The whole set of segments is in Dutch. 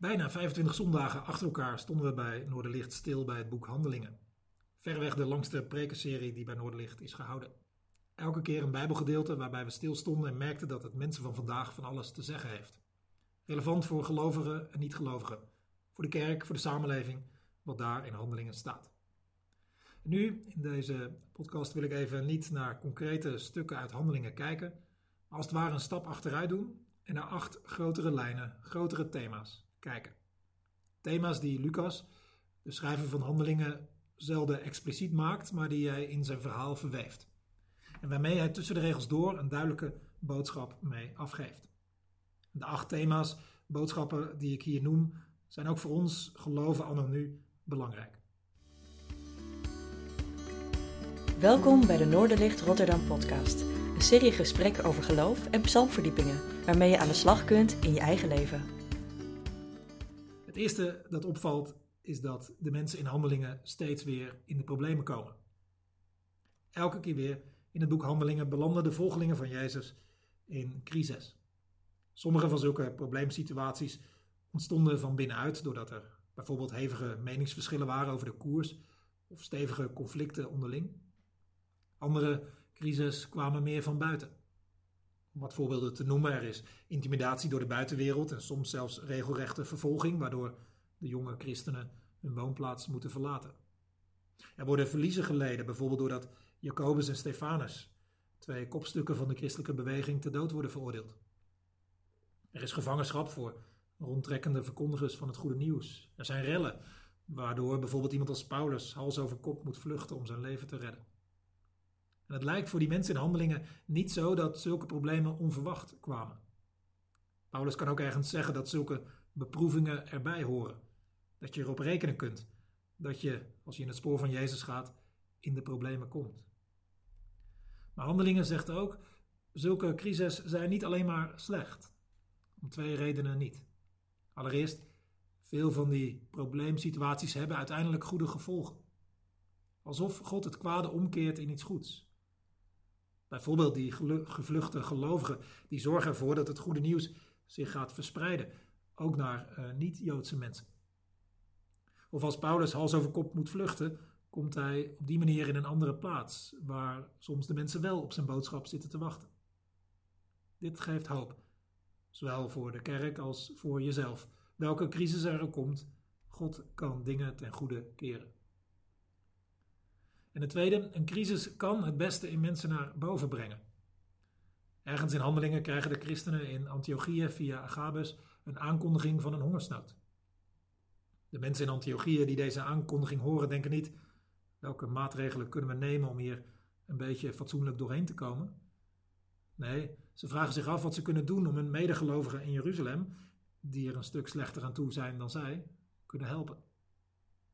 Bijna 25 zondagen achter elkaar stonden we bij Noorderlicht stil bij het boek Handelingen. Verreweg de langste prekenserie die bij Noorderlicht is gehouden. Elke keer een Bijbelgedeelte waarbij we stilstonden en merkten dat het mensen van vandaag van alles te zeggen heeft. Relevant voor gelovigen en niet-gelovigen, voor de kerk, voor de samenleving, wat daar in Handelingen staat. Nu, in deze podcast, wil ik even niet naar concrete stukken uit Handelingen kijken, maar als het ware een stap achteruit doen en naar acht grotere lijnen, grotere thema's kijken. Thema's die Lucas, de schrijver van Handelingen, zelden expliciet maakt, maar die hij in zijn verhaal verweeft. En waarmee hij tussen de regels door een duidelijke boodschap mee afgeeft. De acht thema's, boodschappen die ik hier noem, zijn ook voor ons geloven anno nu belangrijk. Welkom bij de Noorderlicht Rotterdam podcast. Een serie gesprekken over geloof en psalmverdiepingen, waarmee je aan de slag kunt in je eigen leven. Eerste dat opvalt is dat de mensen in handelingen steeds weer in de problemen komen. Elke keer weer in het boek Handelingen belanden de volgelingen van Jezus in crisis. Sommige van zulke probleemsituaties ontstonden van binnenuit doordat er bijvoorbeeld hevige meningsverschillen waren over de koers of stevige conflicten onderling. Andere crises kwamen meer van buiten. Om wat voorbeelden te noemen, er is intimidatie door de buitenwereld en soms zelfs regelrechte vervolging, waardoor de jonge christenen hun woonplaats moeten verlaten. Er worden verliezen geleden, bijvoorbeeld doordat Jacobus en Stefanus, twee kopstukken van de christelijke beweging, te dood worden veroordeeld. Er is gevangenschap voor rondtrekkende verkondigers van het goede nieuws. Er zijn rellen, waardoor bijvoorbeeld iemand als Paulus hals over kop moet vluchten om zijn leven te redden. En het lijkt voor die mensen in handelingen niet zo dat zulke problemen onverwacht kwamen. Paulus kan ook ergens zeggen dat zulke beproevingen erbij horen. Dat je erop rekenen kunt. Dat je, als je in het spoor van Jezus gaat, in de problemen komt. Maar handelingen zegt ook, zulke crises zijn niet alleen maar slecht. Om twee redenen niet. Allereerst, veel van die probleemsituaties hebben uiteindelijk goede gevolgen. Alsof God het kwade omkeert in iets goeds. Bijvoorbeeld die gevluchte gelovigen, die zorgen ervoor dat het goede nieuws zich gaat verspreiden, ook naar uh, niet-Joodse mensen. Of als Paulus hals over kop moet vluchten, komt hij op die manier in een andere plaats, waar soms de mensen wel op zijn boodschap zitten te wachten. Dit geeft hoop, zowel voor de kerk als voor jezelf. Welke crisis er ook komt, God kan dingen ten goede keren. En de tweede, een crisis kan het beste in mensen naar boven brengen. Ergens in handelingen krijgen de christenen in Antiochië via Agabus een aankondiging van een hongersnood. De mensen in Antiochië die deze aankondiging horen, denken niet: welke maatregelen kunnen we nemen om hier een beetje fatsoenlijk doorheen te komen? Nee, ze vragen zich af wat ze kunnen doen om hun medegelovigen in Jeruzalem, die er een stuk slechter aan toe zijn dan zij, kunnen helpen.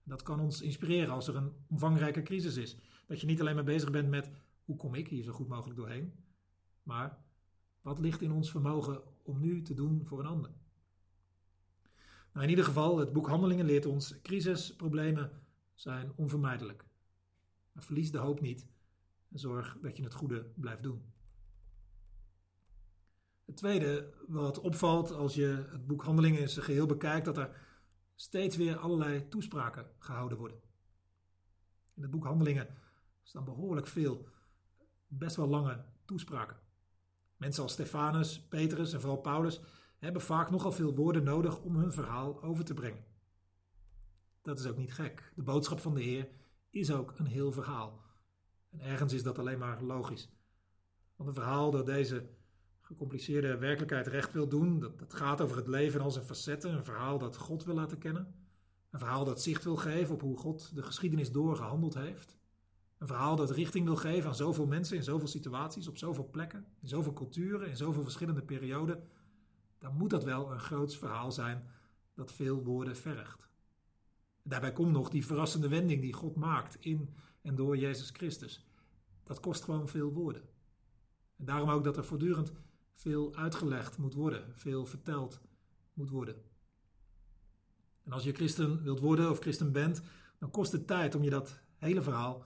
Dat kan ons inspireren als er een omvangrijke crisis is. Dat je niet alleen maar bezig bent met hoe kom ik hier zo goed mogelijk doorheen, maar wat ligt in ons vermogen om nu te doen voor een ander. Nou, in ieder geval, het boek Handelingen leert ons, crisisproblemen zijn onvermijdelijk. Verlies de hoop niet en zorg dat je het goede blijft doen. Het tweede wat opvalt als je het boek Handelingen in zijn geheel bekijkt, dat er steeds weer allerlei toespraken gehouden worden. In het boek Handelingen staan behoorlijk veel, best wel lange toespraken. Mensen als Stefanus, Petrus en vooral Paulus hebben vaak nogal veel woorden nodig om hun verhaal over te brengen. Dat is ook niet gek. De boodschap van de Heer is ook een heel verhaal. En ergens is dat alleen maar logisch. Want een verhaal dat deze gecompliceerde werkelijkheid recht wil doen, dat, dat gaat over het leven als zijn facetten, een verhaal dat God wil laten kennen, een verhaal dat zicht wil geven op hoe God de geschiedenis doorgehandeld heeft, een verhaal dat richting wil geven aan zoveel mensen in zoveel situaties, op zoveel plekken, in zoveel culturen, in zoveel verschillende perioden, dan moet dat wel een groots verhaal zijn dat veel woorden vergt. daarbij komt nog die verrassende wending die God maakt in en door Jezus Christus. Dat kost gewoon veel woorden. En daarom ook dat er voortdurend veel uitgelegd moet worden, veel verteld moet worden. En als je christen wilt worden of christen bent, dan kost het tijd om je dat hele verhaal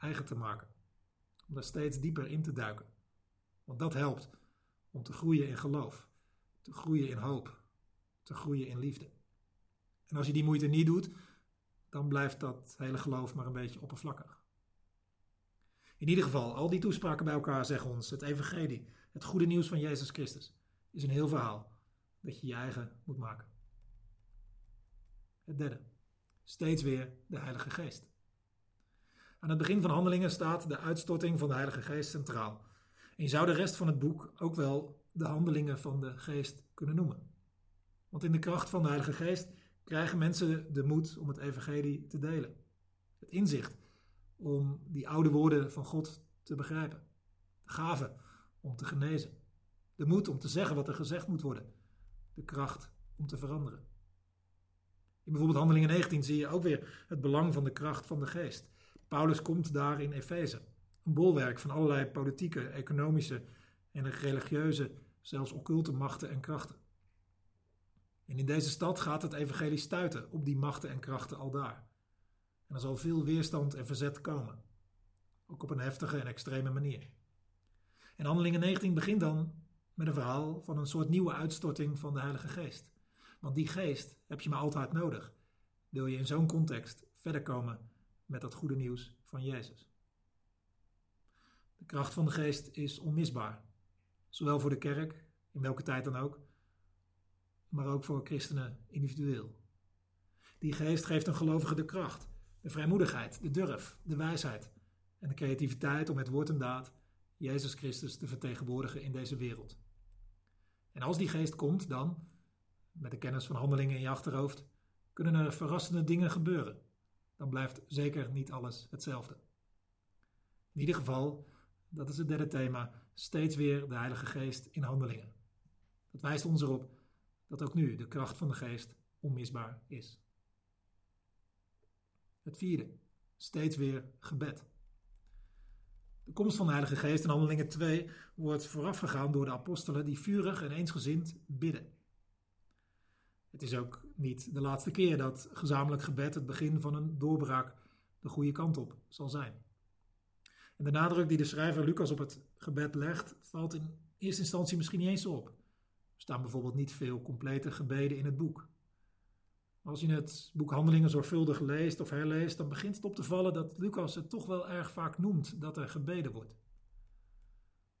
eigen te maken. Om daar steeds dieper in te duiken. Want dat helpt om te groeien in geloof, te groeien in hoop, te groeien in liefde. En als je die moeite niet doet, dan blijft dat hele geloof maar een beetje oppervlakkig. In ieder geval, al die toespraken bij elkaar zeggen ons: het Evangelie, het goede nieuws van Jezus Christus, is een heel verhaal dat je je eigen moet maken. Het derde, steeds weer de Heilige Geest. Aan het begin van Handelingen staat de uitstorting van de Heilige Geest centraal. En je zou de rest van het boek ook wel de handelingen van de Geest kunnen noemen. Want in de kracht van de Heilige Geest krijgen mensen de moed om het Evangelie te delen. Het inzicht om die oude woorden van God te begrijpen. De gave om te genezen. De moed om te zeggen wat er gezegd moet worden. De kracht om te veranderen. In bijvoorbeeld Handelingen 19 zie je ook weer het belang van de kracht van de geest. Paulus komt daar in Efeze. Een bolwerk van allerlei politieke, economische en religieuze, zelfs occulte machten en krachten. En in deze stad gaat het evangelie stuiten op die machten en krachten al daar. En er zal veel weerstand en verzet komen. Ook op een heftige en extreme manier. En Handelingen 19 begint dan met een verhaal van een soort nieuwe uitstorting van de Heilige Geest. Want die geest heb je maar altijd nodig. Wil je in zo'n context verder komen met dat goede nieuws van Jezus? De kracht van de geest is onmisbaar. Zowel voor de kerk, in welke tijd dan ook, maar ook voor christenen individueel. Die geest geeft een gelovige de kracht, de vrijmoedigheid, de durf, de wijsheid en de creativiteit om met woord en daad Jezus Christus te vertegenwoordigen in deze wereld. En als die geest komt, dan, met de kennis van handelingen in je achterhoofd, kunnen er verrassende dingen gebeuren. Dan blijft zeker niet alles hetzelfde. In ieder geval, dat is het derde thema, steeds weer de Heilige Geest in handelingen. Dat wijst ons erop dat ook nu de kracht van de geest onmisbaar is. Het vierde, steeds weer gebed. De komst van de Heilige Geest in Handelingen 2 wordt voorafgegaan door de apostelen die vurig en eensgezind bidden. Het is ook niet de laatste keer dat gezamenlijk gebed het begin van een doorbraak de goede kant op zal zijn. En de nadruk die de schrijver Lucas op het gebed legt, valt in eerste instantie misschien niet eens op. Er staan bijvoorbeeld niet veel complete gebeden in het boek. Als je het boek Handelingen zorgvuldig leest of herleest, dan begint het op te vallen dat Lucas het toch wel erg vaak noemt dat er gebeden wordt.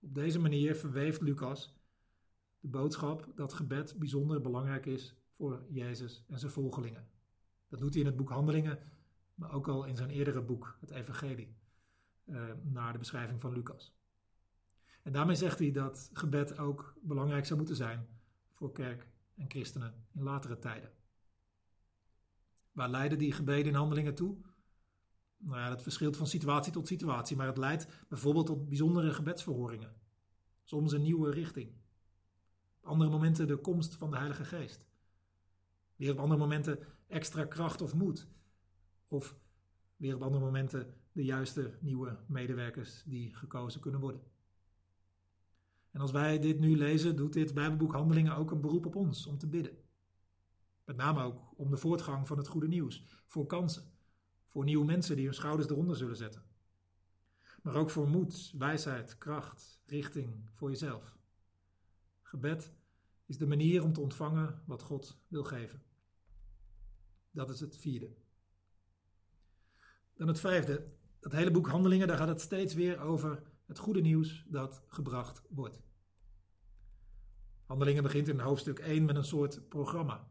Op deze manier verweeft Lucas de boodschap dat gebed bijzonder belangrijk is voor Jezus en zijn volgelingen. Dat doet hij in het boek Handelingen, maar ook al in zijn eerdere boek, het Evangelie, eh, naar de beschrijving van Lucas. En daarmee zegt hij dat gebed ook belangrijk zou moeten zijn voor kerk en christenen in latere tijden. Waar leiden die gebeden in handelingen toe? Nou ja, dat verschilt van situatie tot situatie, maar het leidt bijvoorbeeld tot bijzondere gebedsverhoringen. Soms een nieuwe richting. Op andere momenten de komst van de Heilige Geest. Weer op andere momenten extra kracht of moed. Of weer op andere momenten de juiste nieuwe medewerkers die gekozen kunnen worden. En als wij dit nu lezen, doet dit Bijbelboek Handelingen ook een beroep op ons om te bidden. Met name ook om de voortgang van het goede nieuws, voor kansen, voor nieuwe mensen die hun schouders eronder zullen zetten. Maar ook voor moed, wijsheid, kracht, richting voor jezelf. Gebed is de manier om te ontvangen wat God wil geven. Dat is het vierde. Dan het vijfde. Dat hele boek Handelingen, daar gaat het steeds weer over het goede nieuws dat gebracht wordt. Handelingen begint in hoofdstuk 1 met een soort programma.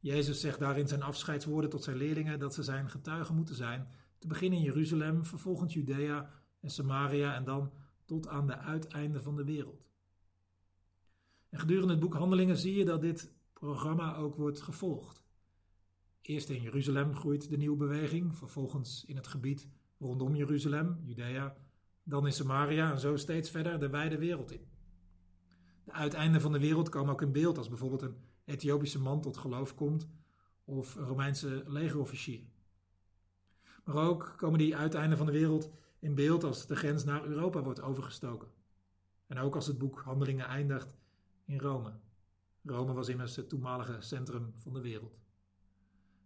Jezus zegt daarin zijn afscheidswoorden tot zijn leerlingen dat ze zijn getuigen moeten zijn, te beginnen in Jeruzalem, vervolgens Judea en Samaria en dan tot aan de uiteinde van de wereld. En gedurende het boek Handelingen zie je dat dit programma ook wordt gevolgd. Eerst in Jeruzalem groeit de nieuwe beweging, vervolgens in het gebied rondom Jeruzalem, Judea, dan in Samaria en zo steeds verder de wijde wereld in. De uiteinden van de wereld komen ook in beeld als bijvoorbeeld een Ethiopische man tot geloof komt of een Romeinse legerofficier. Maar ook komen die uiteinden van de wereld in beeld als de grens naar Europa wordt overgestoken. En ook als het boek Handelingen eindigt in Rome. Rome was immers het toenmalige centrum van de wereld.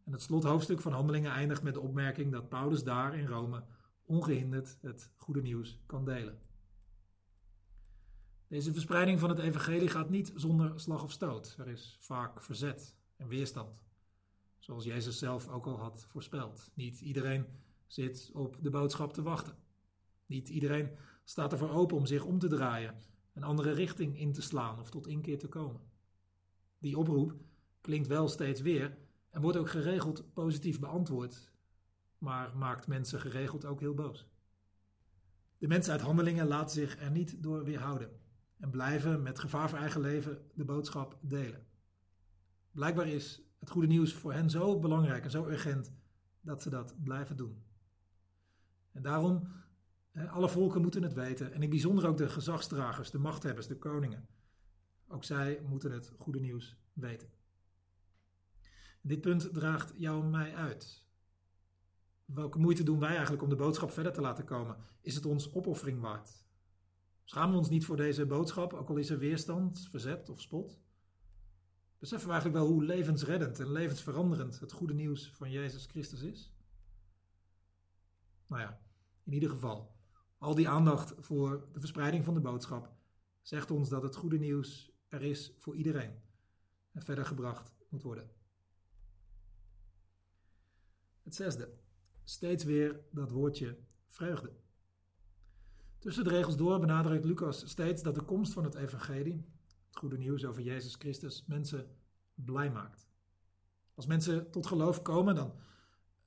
En het slothoofdstuk van Handelingen eindigt met de opmerking dat Paulus daar in Rome ongehinderd het goede nieuws kan delen. Deze verspreiding van het evangelie gaat niet zonder slag of stoot. Er is vaak verzet en weerstand. zoals Jezus zelf ook al had voorspeld. Niet iedereen zit op de boodschap te wachten. Niet iedereen staat ervoor open om zich om te draaien, een andere richting in te slaan of tot inkeer te komen. Die oproep klinkt wel steeds weer en wordt ook geregeld positief beantwoord, maar maakt mensen geregeld ook heel boos. De mensen uit handelingen laten zich er niet door weerhouden en blijven met gevaar voor eigen leven de boodschap delen. Blijkbaar is het goede nieuws voor hen zo belangrijk en zo urgent dat ze dat blijven doen. En daarom, alle volken moeten het weten en in het bijzonder ook de gezagsdragers, de machthebbers, de koningen. Ook zij moeten het goede nieuws weten. Dit punt draagt jou en mij uit. Welke moeite doen wij eigenlijk om de boodschap verder te laten komen? Is het ons opoffering waard? Schamen we ons niet voor deze boodschap, ook al is er weerstand, verzet of spot? Beseffen we eigenlijk wel hoe levensreddend en levensveranderend het goede nieuws van Jezus Christus is? Nou ja, in ieder geval, al die aandacht voor de verspreiding van de boodschap zegt ons dat het goede nieuws er is voor iedereen en verder gebracht moet worden. Het zesde, steeds weer dat woordje vreugde. Tussen de regels door benadrukt Lucas steeds dat de komst van het evangelie, het goede nieuws over Jezus Christus, mensen blij maakt. Als mensen tot geloof komen, dan,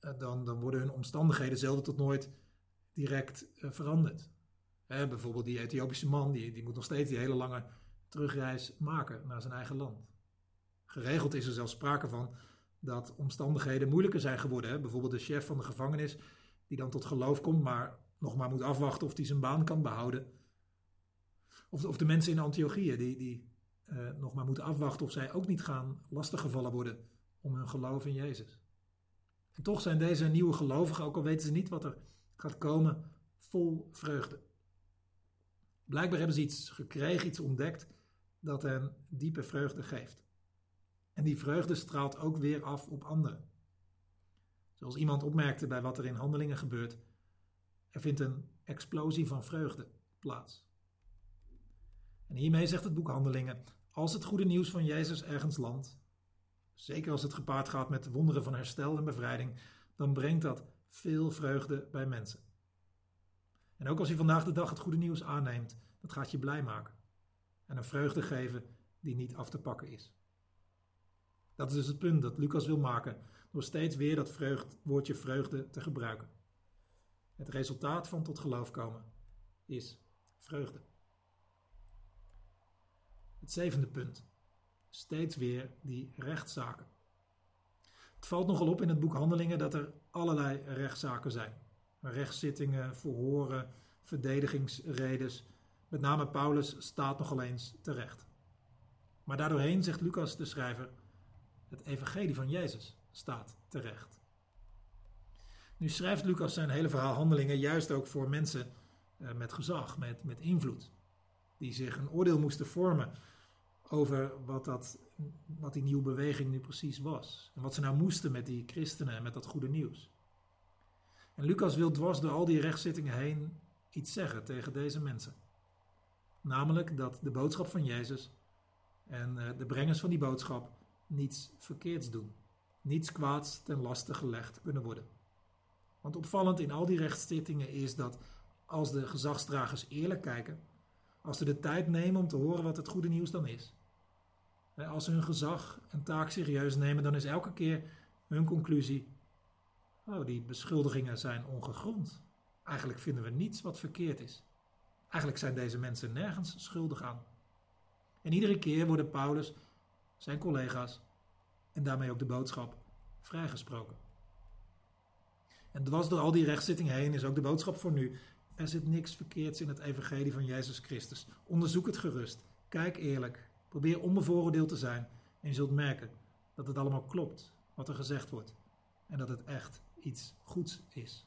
eh, dan, dan worden hun omstandigheden zelden tot nooit direct uh, veranderd. bijvoorbeeld die Ethiopische man, die, die moet nog steeds die hele lange terugreis maken naar zijn eigen land. Geregeld is er zelfs sprake van dat omstandigheden moeilijker zijn geworden. Hè? Bijvoorbeeld de chef van de gevangenis, die dan tot geloof komt, maar nog maar moet afwachten of hij zijn baan kan behouden. Of, of de mensen in Antiochië, die, die uh, nog maar moeten afwachten of zij ook niet gaan lastiggevallen worden om hun geloof in Jezus. En toch zijn deze nieuwe gelovigen, ook al weten ze niet wat er gaat komen, vol vreugde. Blijkbaar hebben ze iets gekregen, iets ontdekt dat hen diepe vreugde geeft. En die vreugde straalt ook weer af op anderen. Zoals iemand opmerkte bij wat er in handelingen gebeurt, er vindt een explosie van vreugde plaats. En hiermee zegt het boek Handelingen: als het goede nieuws van Jezus ergens landt, zeker als het gepaard gaat met wonderen van herstel en bevrijding, dan brengt dat veel vreugde bij mensen. En ook als je vandaag de dag het goede nieuws aanneemt, dat gaat je blij maken en een vreugde geven die niet af te pakken is. Dat is dus het punt dat Lucas wil maken door steeds weer dat woordje vreugde te gebruiken. Het resultaat van tot geloof komen is vreugde. Het zevende punt. Steeds weer die rechtszaken. Het valt nogal op in het boek Handelingen dat er allerlei rechtszaken zijn. Rechtszittingen, verhoren, verdedigingsredes. Met name Paulus staat nogal eens terecht. Maar daardoorheen zegt Lucas de schrijver het evangelie van Jezus staat terecht. Nu schrijft Lucas zijn hele verhaal handelingen juist ook voor mensen eh, met gezag, met, met invloed. Die zich een oordeel moesten vormen over wat, dat, wat die nieuwe beweging nu precies was. En wat ze nou moesten met die christenen en met dat goede nieuws. En Lucas wil dwars door al die rechtszittingen heen iets zeggen tegen deze mensen. Namelijk dat de boodschap van Jezus en eh, de brengers van die boodschap niets verkeerds doen, niets kwaads ten laste gelegd kunnen worden. Want opvallend in al die rechtszittingen is dat als de gezagsdragers eerlijk kijken, als ze de tijd nemen om te horen wat het goede nieuws dan is, als ze hun gezag en taak serieus nemen, dan is elke keer hun conclusie: oh, die beschuldigingen zijn ongegrond. Eigenlijk vinden we niets wat verkeerd is. Eigenlijk zijn deze mensen nergens schuldig aan. En iedere keer worden Paulus zijn collega's en daarmee ook de boodschap vrijgesproken. En dwars door al die rechtszittingen heen is ook de boodschap voor nu. Er zit niks verkeerds in het evangelie van Jezus Christus. Onderzoek het gerust. Kijk eerlijk. Probeer onbevooroordeeld te zijn. En je zult merken dat het allemaal klopt wat er gezegd wordt. En dat het echt iets goeds is.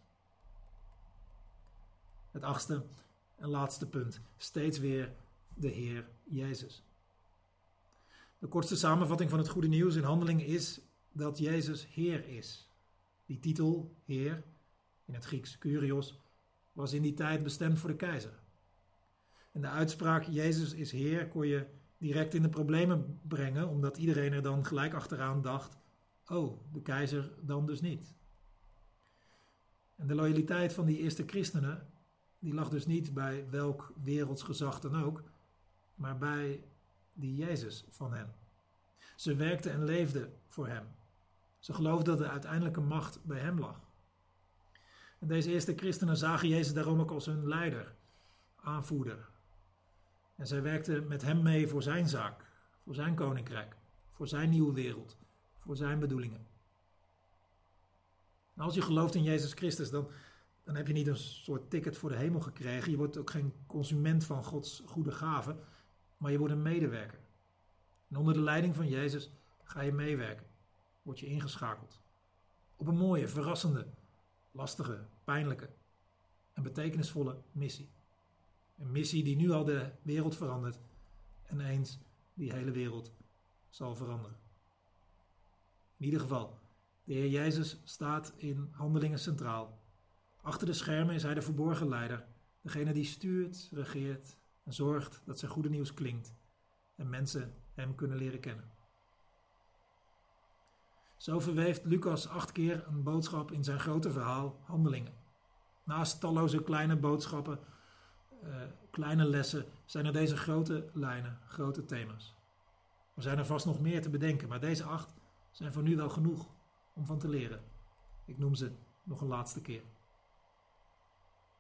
Het achtste en laatste punt. Steeds weer de Heer Jezus. De kortste samenvatting van het goede nieuws in handelingen is dat Jezus Heer is. Die titel, Heer, in het Grieks Kyrios, was in die tijd bestemd voor de keizer. En de uitspraak Jezus is Heer kon je direct in de problemen brengen, omdat iedereen er dan gelijk achteraan dacht: Oh, de keizer dan dus niet. En de loyaliteit van die eerste christenen, die lag dus niet bij welk werelds gezag dan ook, maar bij die Jezus van hen. Ze werkten en leefden voor hem. Ze geloofden dat de uiteindelijke macht bij hem lag. En deze eerste christenen zagen Jezus daarom ook als hun leider, aanvoerder. En zij werkten met hem mee voor zijn zaak, voor zijn koninkrijk, voor zijn nieuwe wereld, voor zijn bedoelingen. En als je gelooft in Jezus Christus, dan, dan heb je niet een soort ticket voor de hemel gekregen. Je wordt ook geen consument van Gods goede gaven, maar je wordt een medewerker. En onder de leiding van Jezus ga je meewerken, word je ingeschakeld. Op een mooie, verrassende, lastige, pijnlijke en betekenisvolle missie. Een missie die nu al de wereld verandert en eens die hele wereld zal veranderen. In ieder geval, de Heer Jezus staat in handelingen centraal. Achter de schermen is hij de verborgen leider, degene die stuurt, regeert en zorgt dat zijn goede nieuws klinkt en mensen hem kunnen leren kennen. Zo verweeft Lucas acht keer een boodschap in zijn grote verhaal Handelingen. Naast talloze kleine boodschappen, uh, kleine lessen, zijn er deze grote lijnen, grote thema's. Er zijn er vast nog meer te bedenken, maar deze acht zijn voor nu wel genoeg om van te leren. Ik noem ze nog een laatste keer.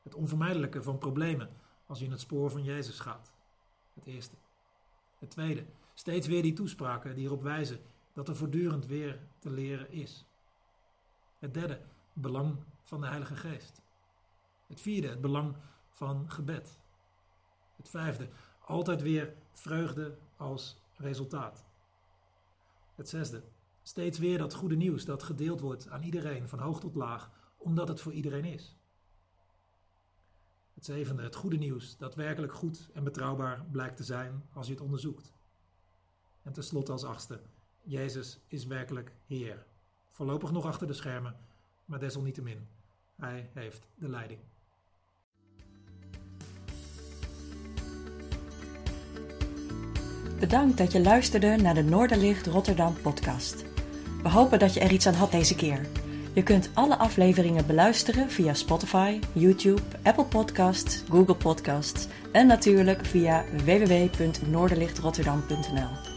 Het onvermijdelijke van problemen als je in het spoor van Jezus gaat. Het eerste. Het tweede. Steeds weer die toespraken die erop wijzen dat er voortdurend weer te leren is. Het derde. Belang van de Heilige Geest. Het vierde. Het belang van gebed. Het vijfde. Altijd weer vreugde als resultaat. Het zesde. Steeds weer dat goede nieuws dat gedeeld wordt aan iedereen, van hoog tot laag, omdat het voor iedereen is. Het zevende, het goede nieuws dat werkelijk goed en betrouwbaar blijkt te zijn als je het onderzoekt. En tenslotte als achtste, Jezus is werkelijk Heer. Voorlopig nog achter de schermen, maar desalniettemin, Hij heeft de leiding. Bedankt dat je luisterde naar de Noorderlicht Rotterdam podcast. We hopen dat je er iets aan had deze keer. Je kunt alle afleveringen beluisteren via Spotify, YouTube, Apple Podcasts, Google Podcasts en natuurlijk via www.noorderlichtrotterdam.nl.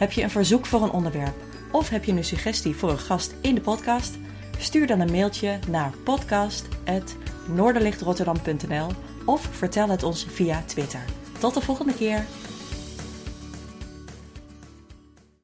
Heb je een verzoek voor een onderwerp of heb je een suggestie voor een gast in de podcast? Stuur dan een mailtje naar podcast.noorderlichtrotterdam.nl of vertel het ons via Twitter. Tot de volgende keer!